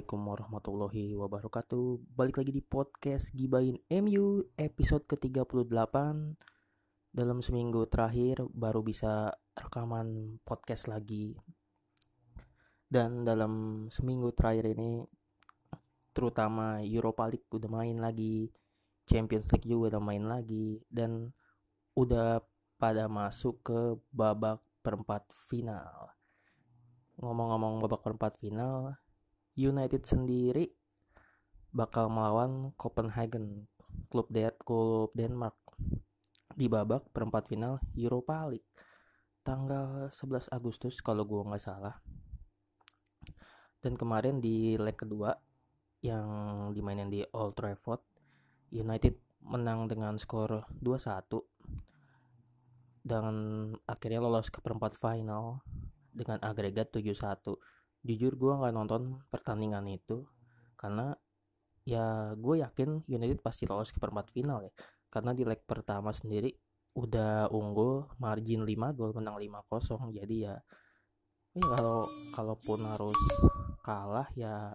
Assalamualaikum warahmatullahi wabarakatuh. Balik lagi di podcast Gibain MU episode ke-38. Dalam seminggu terakhir baru bisa rekaman podcast lagi. Dan dalam seminggu terakhir ini Terutama Europa League udah main lagi Champions League juga udah main lagi Dan udah pada masuk ke babak perempat final. Ngomong-ngomong babak perempat final United sendiri bakal melawan Copenhagen klub De klub Denmark. Di babak perempat final Europa League. Tanggal 11 Agustus kalau gue nggak salah. Dan kemarin di leg kedua yang dimainin di Old Trafford United menang dengan skor 2-1 dan akhirnya lolos ke perempat final dengan agregat 7-1 jujur gue nggak nonton pertandingan itu karena ya gue yakin United pasti lolos ke perempat final ya. Karena di leg pertama sendiri udah unggul margin 5 gol menang 5-0 jadi ya ya kalau kalaupun harus kalah ya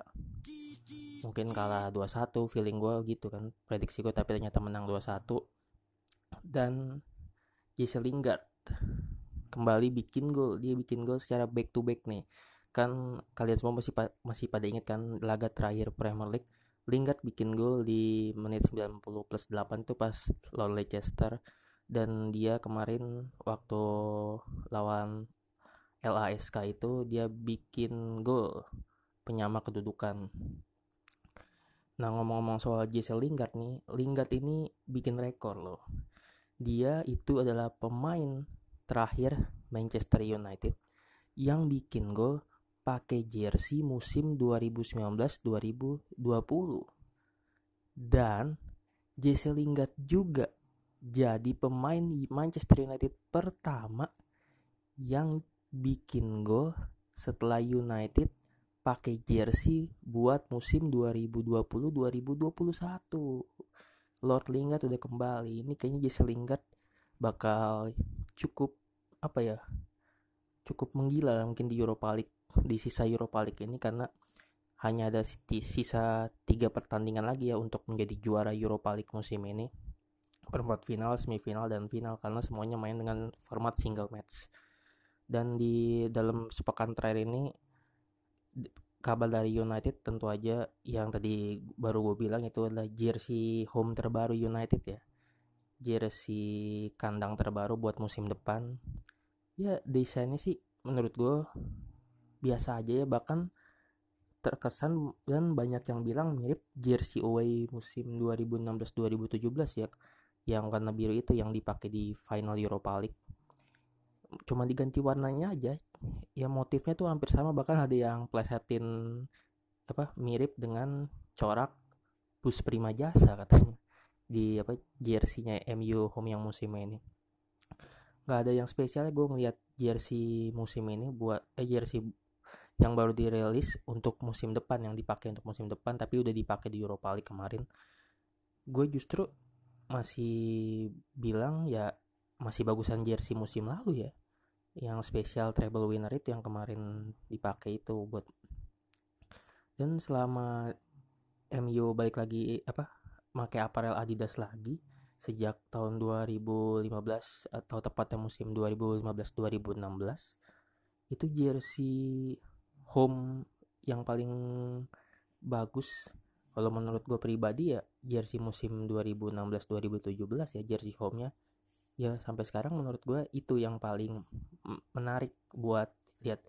mungkin kalah 2-1 feeling gue gitu kan. Prediksi gue tapi ternyata menang 2-1 dan Jesse Lingard kembali bikin gol dia bikin gol secara back to back nih kan kalian semua masih masih pada ingat kan laga terakhir Premier League? Lingard bikin gol di menit 90 plus 8 itu pas lawan Leicester. Dan dia kemarin waktu lawan LASK itu dia bikin gol penyama kedudukan. Nah ngomong-ngomong soal Jesse Lingard nih, Lingard ini bikin rekor loh. Dia itu adalah pemain terakhir Manchester United yang bikin gol pakai jersey musim 2019-2020 dan Jesse Lingard juga jadi pemain Manchester United pertama yang bikin gol setelah United pakai jersey buat musim 2020-2021. Lord Lingard udah kembali. Ini kayaknya Jesse Lingard bakal cukup apa ya? Cukup menggila mungkin di Europa League di sisa Europa League ini karena hanya ada sisa tiga pertandingan lagi ya untuk menjadi juara Europa League musim ini perempat final, semifinal dan final karena semuanya main dengan format single match. Dan di dalam sepekan terakhir ini kabar dari United tentu aja yang tadi baru gue bilang itu adalah jersey home terbaru United ya. Jersey kandang terbaru buat musim depan. Ya desainnya sih menurut gue biasa aja ya bahkan terkesan dan banyak yang bilang mirip jersey away musim 2016-2017 ya yang warna biru itu yang dipakai di final Europa League. Cuma diganti warnanya aja ya motifnya tuh hampir sama bahkan ada yang plesetin apa mirip dengan corak bus prima jasa katanya di apa jerseynya MU home yang musim ini. Nggak ada yang spesial gue ngeliat jersey musim ini buat eh jersey yang baru dirilis untuk musim depan yang dipakai untuk musim depan tapi udah dipakai di Europa League kemarin. Gue justru masih bilang ya masih bagusan jersey musim lalu ya. Yang spesial treble winner itu yang kemarin dipakai itu buat dan selama MU balik lagi apa pakai apparel Adidas lagi sejak tahun 2015 atau tepatnya musim 2015-2016 itu jersey home yang paling bagus kalau menurut gue pribadi ya jersey musim 2016-2017 ya jersey home-nya. Ya sampai sekarang menurut gue itu yang paling menarik buat lihat.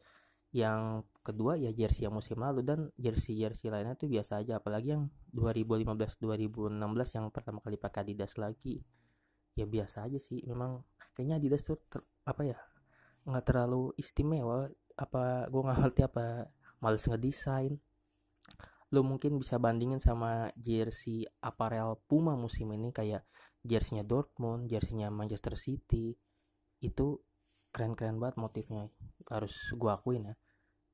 Yang kedua ya jersey yang musim lalu dan jersey jersey lainnya tuh biasa aja apalagi yang 2015-2016 yang pertama kali pakai Adidas lagi. Ya biasa aja sih memang kayaknya Adidas tuh ter, apa ya nggak terlalu istimewa apa gue nggak ngerti apa males ngedesain. Lo mungkin bisa bandingin sama jersey apparel Puma musim ini kayak jerseynya Dortmund, jerseynya Manchester City. Itu keren-keren banget motifnya harus gue akuin ya.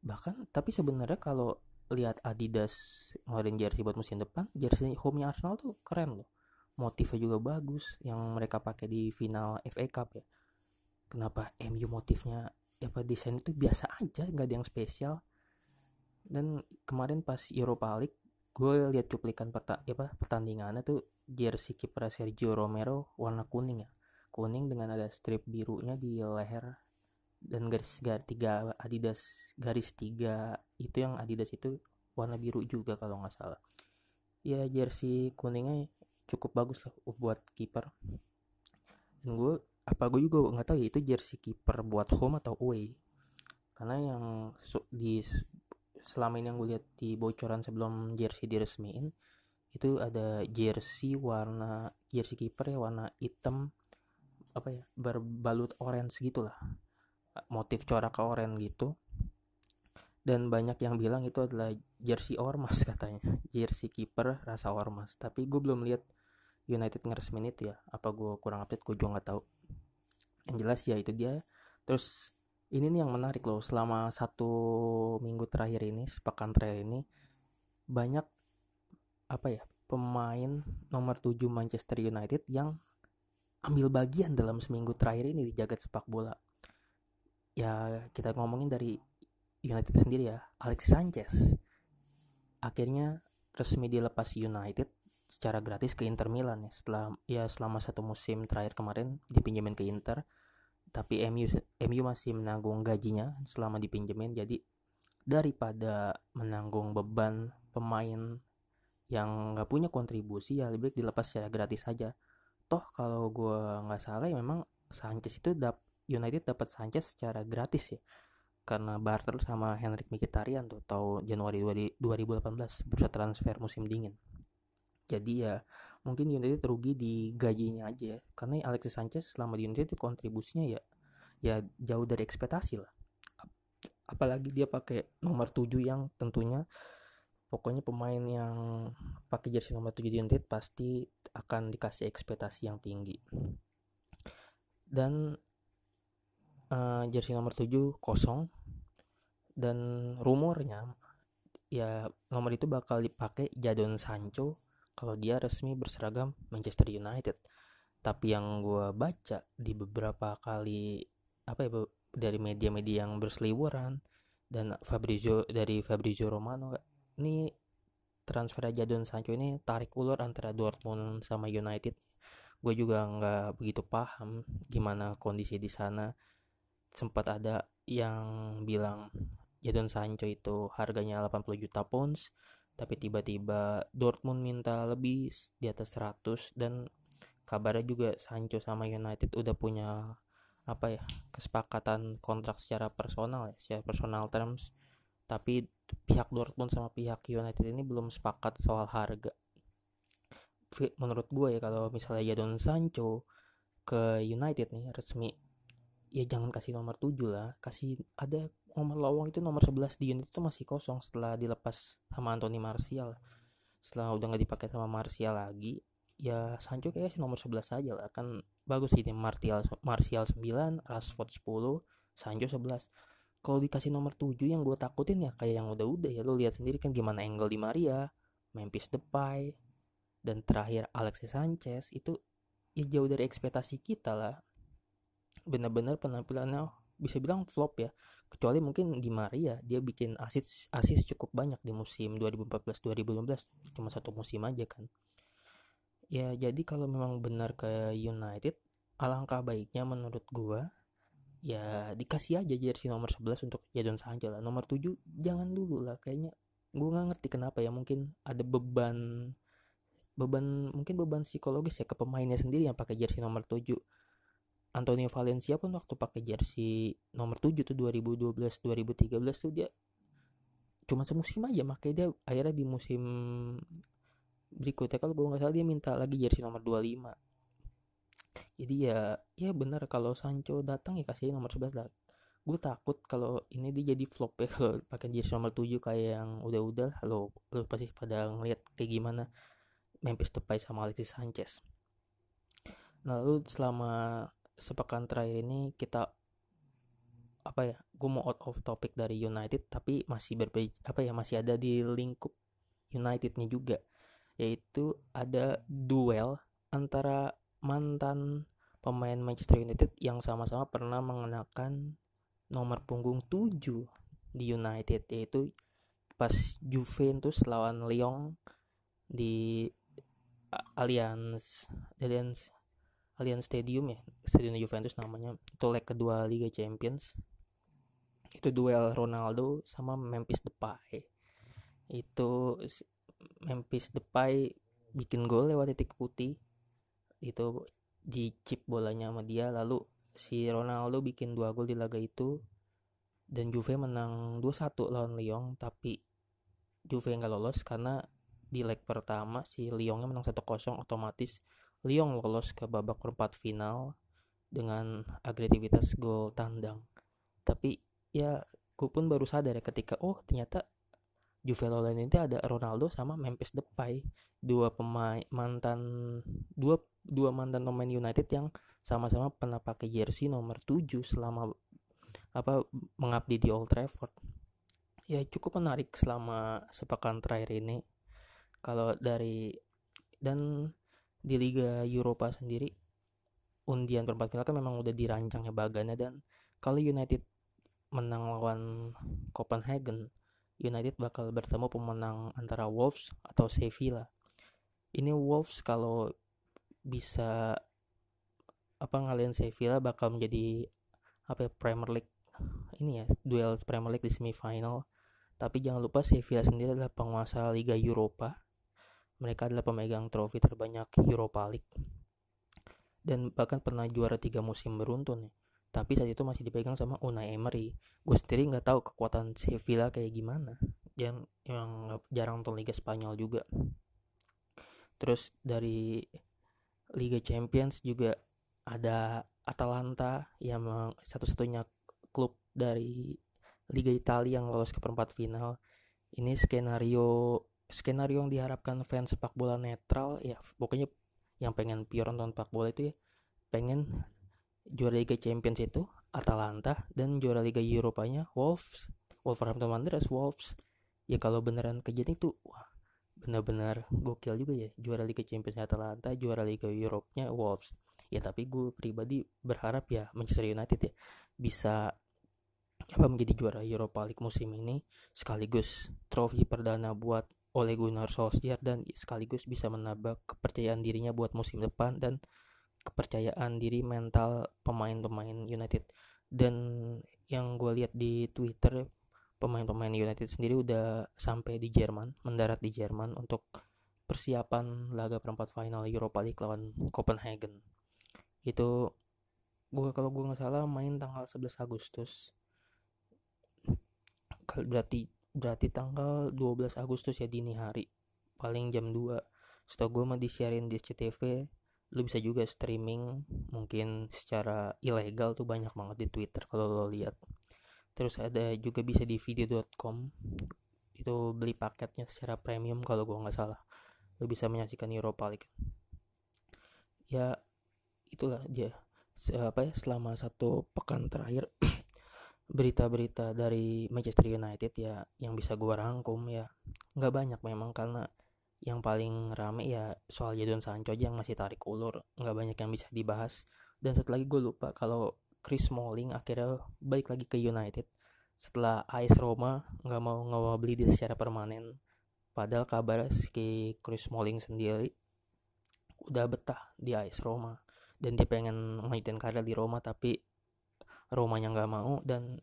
Bahkan tapi sebenarnya kalau lihat Adidas ngeluarin jersey buat musim depan jersey home Arsenal tuh keren loh. Motifnya juga bagus yang mereka pakai di final FA Cup ya. Kenapa MU motifnya apa desain itu biasa aja nggak ada yang spesial. Dan kemarin pas Europa League gue lihat cuplikan peta, apa, pertandingannya tuh jersey kiper Sergio Romero warna kuning ya. Kuning dengan ada strip birunya di leher. Dan garis garis tiga Adidas garis tiga itu yang Adidas itu warna biru juga kalau nggak salah. Ya jersey kuningnya cukup bagus lah buat kiper. Dan gue apa gue juga nggak tahu ya itu jersey kiper buat home atau away. Karena yang di selama ini yang gue lihat di bocoran sebelum jersey diresmiin itu ada jersey warna jersey kiper ya warna hitam apa ya berbalut orange gitulah. Motif corak oranye gitu. Dan banyak yang bilang itu adalah jersey ormas katanya. Jersey kiper rasa ormas. Tapi gue belum lihat United ngeresmin itu ya. Apa gue kurang update gue juga nggak tahu yang jelas ya itu dia. Terus ini nih yang menarik loh selama satu minggu terakhir ini sepekan terakhir ini banyak apa ya pemain nomor 7 Manchester United yang ambil bagian dalam seminggu terakhir ini di jagat sepak bola. Ya kita ngomongin dari United sendiri ya Alex Sanchez. Akhirnya resmi dilepas United secara gratis ke Inter Milan ya. Setelah ya selama satu musim terakhir kemarin dipinjemin ke Inter tapi MU MU masih menanggung gajinya selama dipinjemin. Jadi daripada menanggung beban pemain yang nggak punya kontribusi ya lebih baik dilepas secara gratis saja toh kalau gue nggak salah ya memang Sanchez itu dap United dapat Sanchez secara gratis ya. Karena barter sama Henrik Mkhitaryan tuh tahun Januari 2018 bursa transfer musim dingin jadi ya mungkin United rugi di gajinya aja karena Alexis Sanchez selama di United kontribusinya ya ya jauh dari ekspektasi lah. Apalagi dia pakai nomor 7 yang tentunya pokoknya pemain yang pakai jersey nomor 7 di United pasti akan dikasih ekspektasi yang tinggi. Dan uh, jersey nomor 7 kosong. Dan rumornya ya nomor itu bakal dipakai Jadon Sancho kalau dia resmi berseragam Manchester United. Tapi yang gue baca di beberapa kali apa ya dari media-media yang berseliweran dan Fabrizio dari Fabrizio Romano ini transfer Jadon Sancho ini tarik ulur antara Dortmund sama United. Gue juga nggak begitu paham gimana kondisi di sana. Sempat ada yang bilang Jadon Sancho itu harganya 80 juta pounds tapi tiba-tiba Dortmund minta lebih di atas 100 dan kabarnya juga Sancho sama United udah punya apa ya kesepakatan kontrak secara personal ya secara personal terms. Tapi pihak Dortmund sama pihak United ini belum sepakat soal harga. Menurut gue ya kalau misalnya Jadon Sancho ke United nih resmi ya jangan kasih nomor 7 lah. Kasih ada nomor lowong itu nomor 11 di unit itu masih kosong setelah dilepas sama Anthony Martial. Setelah udah nggak dipakai sama Martial lagi ya Sancho kayaknya sih nomor 11 aja lah. Kan bagus sih Martial Martial 9 Rashford 10 Sancho 11 kalau dikasih nomor 7 yang gue takutin ya kayak yang udah-udah ya. Lo lihat sendiri kan gimana angle di Maria Memphis Depay dan terakhir Alexis Sanchez itu ya jauh dari ekspektasi kita lah. Benar-benar penampilannya bisa bilang flop ya. Kecuali mungkin di Maria dia bikin asis asis cukup banyak di musim 2014-2015 cuma satu musim aja kan. Ya jadi kalau memang benar ke United alangkah baiknya menurut gua ya dikasih aja jersey nomor 11 untuk Jadon Sancho lah. Nomor 7 jangan dulu lah. Kayaknya gua nggak ngerti kenapa ya. Mungkin ada beban beban mungkin beban psikologis ya ke pemainnya sendiri yang pakai jersey nomor 7 Antonio Valencia pun waktu pakai jersey nomor 7 tuh 2012 2013 tuh dia cuma semusim aja makanya dia akhirnya di musim berikutnya kalau gue nggak salah dia minta lagi jersey nomor 25 jadi ya ya benar kalau Sancho datang ya kasih nomor 11 lah. Gue takut kalau ini dia jadi flop ya kalau pakai jersey nomor 7 kayak yang udah-udah lo lo pasti pada ngeliat kayak gimana Memphis Depay sama Alexis Sanchez. Nah lalu selama sepekan terakhir ini kita apa ya gue mau out of topic dari United tapi masih berbeda apa ya masih ada di lingkup Unitednya juga. Yaitu ada duel antara mantan pemain Manchester United yang sama-sama pernah mengenakan nomor punggung 7 di United yaitu pas Juventus lawan Lyon di Allianz Allianz Allianz Stadium ya Stadion Juventus namanya. Itu leg kedua Liga Champions. Itu duel Ronaldo sama Memphis Depay. Itu Memphis Depay bikin gol lewat titik putih. Itu di chip bolanya sama dia lalu si Ronaldo bikin dua gol di laga itu. Dan Juve menang 2-1 lawan Lyon tapi Juve nggak lolos karena di leg pertama si Lyonnya menang 1-0 otomatis Lyon lolos ke babak perempat final dengan agresivitas gol tandang. Tapi ya gue pun baru sadar ya ketika oh ternyata Juve lolos ini ada Ronaldo sama Memphis Depay dua pemain mantan dua dua mantan pemain United yang sama-sama pernah pakai jersey nomor 7 selama apa mengabdi di Old Trafford. Ya cukup menarik selama sepekan terakhir ini. Kalau dari dan di Liga Eropa sendiri undian perempat final kan memang udah dirancangnya bagannya dan kalau United menang lawan Copenhagen United bakal bertemu pemenang antara Wolves atau Sevilla. Ini Wolves kalau bisa apa ngalahin Sevilla bakal menjadi apa ya, Premier League ini ya duel Premier League di semifinal. Tapi jangan lupa Sevilla sendiri adalah penguasa Liga Eropa mereka adalah pemegang trofi terbanyak Europa League. Dan bahkan pernah juara tiga musim beruntun tapi saat itu masih dipegang sama Unai Emery. Gue sendiri nggak tahu kekuatan Sevilla kayak gimana. Yang yang jarang nonton Liga Spanyol juga. Terus dari Liga Champions juga ada Atalanta yang satu-satunya klub dari Liga Italia yang lolos ke perempat final. Ini skenario skenario yang diharapkan fans sepak bola netral ya pokoknya yang pengen pure nonton sepak bola itu ya pengen juara Liga Champions itu Atalanta dan juara Liga Eropanya Wolves Wolverhampton Wanderers Wolves. Ya kalau beneran kejadian itu wah benar-benar gokil juga ya juara Liga Champions Atalanta juara Liga Eropa-nya Wolves. Ya tapi gue pribadi berharap ya Manchester United ya bisa apa menjadi juara Europa League musim ini sekaligus trofi perdana buat Ole Gunnar Solskjaer dan sekaligus bisa menambah kepercayaan dirinya buat musim depan dan kepercayaan diri mental pemain-pemain United. Dan yang gue lihat di Twitter pemain-pemain United sendiri udah sampai di Jerman mendarat di Jerman untuk persiapan laga perempat final Europa League lawan Copenhagen. Itu gue kalau gue nggak salah main tanggal 11 Agustus. Berarti berarti tanggal 12 Agustus ya dini hari. Paling jam 2 setahu gue mah disiarin di SCTV lu bisa juga streaming mungkin secara ilegal tuh banyak banget di Twitter kalau lo lihat. Terus ada juga bisa di video.com itu beli paketnya secara premium kalau gue nggak salah. Lo bisa menyaksikan Europa League. Ya itulah aja apa ya selama satu pekan terakhir berita-berita dari Manchester United ya yang bisa gue rangkum ya. Nggak banyak memang karena yang paling rame ya soal Jadon Sancho aja yang masih tarik ulur. Nggak banyak yang bisa dibahas. Dan satu lagi gue lupa kalau Chris Smalling akhirnya balik lagi ke United. Setelah AS Roma nggak mau nggak beli dia secara permanen. Padahal kabar si Chris Smalling sendiri udah betah di AS Roma. Dan dia pengen melanjutkan karir di Roma tapi Romanya nggak mau dan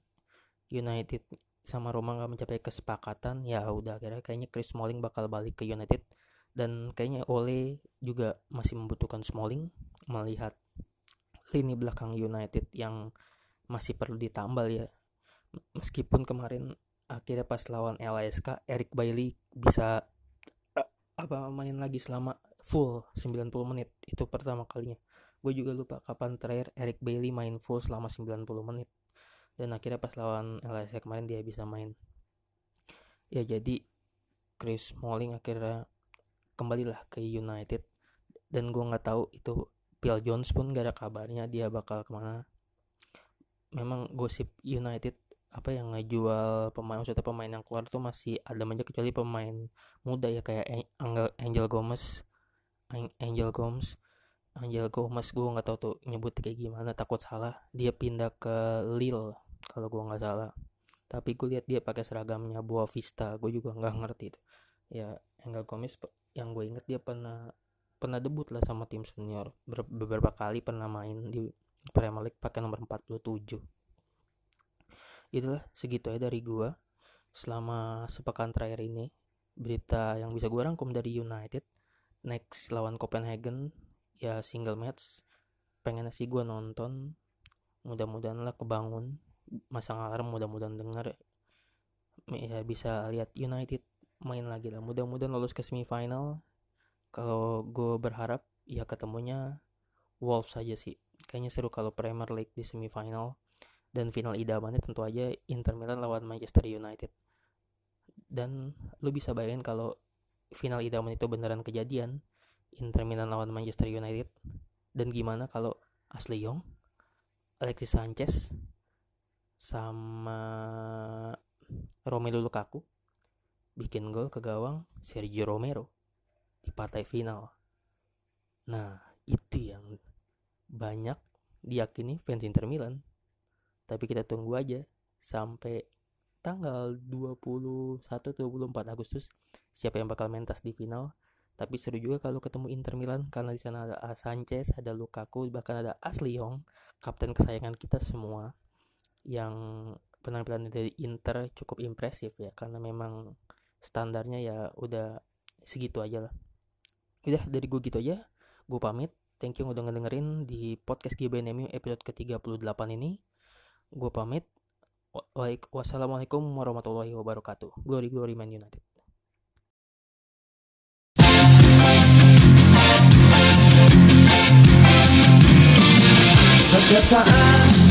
United sama Roma nggak mencapai kesepakatan ya udah kira kayaknya Chris Smalling bakal balik ke United. Dan kayaknya Ole juga masih membutuhkan Smalling melihat lini belakang United yang masih perlu ditambal ya. Meskipun kemarin akhirnya pas lawan LASK Eric Bailey bisa apa main lagi selama full 90 menit itu pertama kalinya gue juga lupa kapan terakhir Eric Bailey main full selama 90 menit. Dan akhirnya pas lawan LASK kemarin dia bisa main. Ya jadi Chris Smalling akhirnya kembalilah ke United. Dan gue nggak tahu itu Phil Jones pun gak ada kabarnya dia bakal ke mana. Memang gosip United apa yang ngejual pemain maksudnya pemain yang keluar tuh masih ada aja kecuali pemain muda ya kayak Angel Gomez Angel Gomez Angel Gomez gue nggak tahu tuh nyebut kayak gimana takut salah. Dia pindah ke Lille kalau gue nggak salah. Tapi gue lihat dia pakai seragamnya Boa Vista gue juga nggak ngerti itu ya Engel Gomez yang gue inget dia pernah pernah debut lah sama tim senior. Ber beberapa kali pernah main di Premier League pakai nomor 47 itulah segitu aja dari gue selama sepekan terakhir ini berita yang bisa gue rangkum dari United next lawan Copenhagen ya single match. Pengen sih gue nonton. Mudah-mudahan lah kebangun. Masang alarm mudah-mudahan dengar ya bisa lihat United main lagi lah. Mudah-mudahan lolos ke semifinal. Kalau gue berharap ya ketemunya Wolves saja sih. Kayaknya seru kalau Premier League di semifinal. Dan final idamannya tentu aja Inter Milan lawan Manchester United. Dan lu bisa bayangin kalau final idaman itu beneran kejadian Inter Milan lawan Manchester United dan gimana kalau Ashley Young Alexis Sanchez sama Romelu Lukaku bikin gol ke gawang Sergio Romero di partai final. Nah, itu yang banyak diyakini fans Inter Milan. Tapi kita tunggu aja sampai tanggal 21 24 Agustus siapa yang bakal mentas di final. Tapi seru juga kalau ketemu Inter Milan karena di sana ada Sanchez, ada Lukaku, bahkan ada Ashley Young, kapten kesayangan kita semua yang penampilan dari Inter cukup impresif ya karena memang standarnya ya udah segitu aja lah. Udah dari gue gitu aja. Gue pamit. Thank you udah ngedengerin di podcast GBNMU episode ke-38 ini. Gue pamit. Wassalamualaikum warahmatullahi wabarakatuh. Glory glory man united Get some on.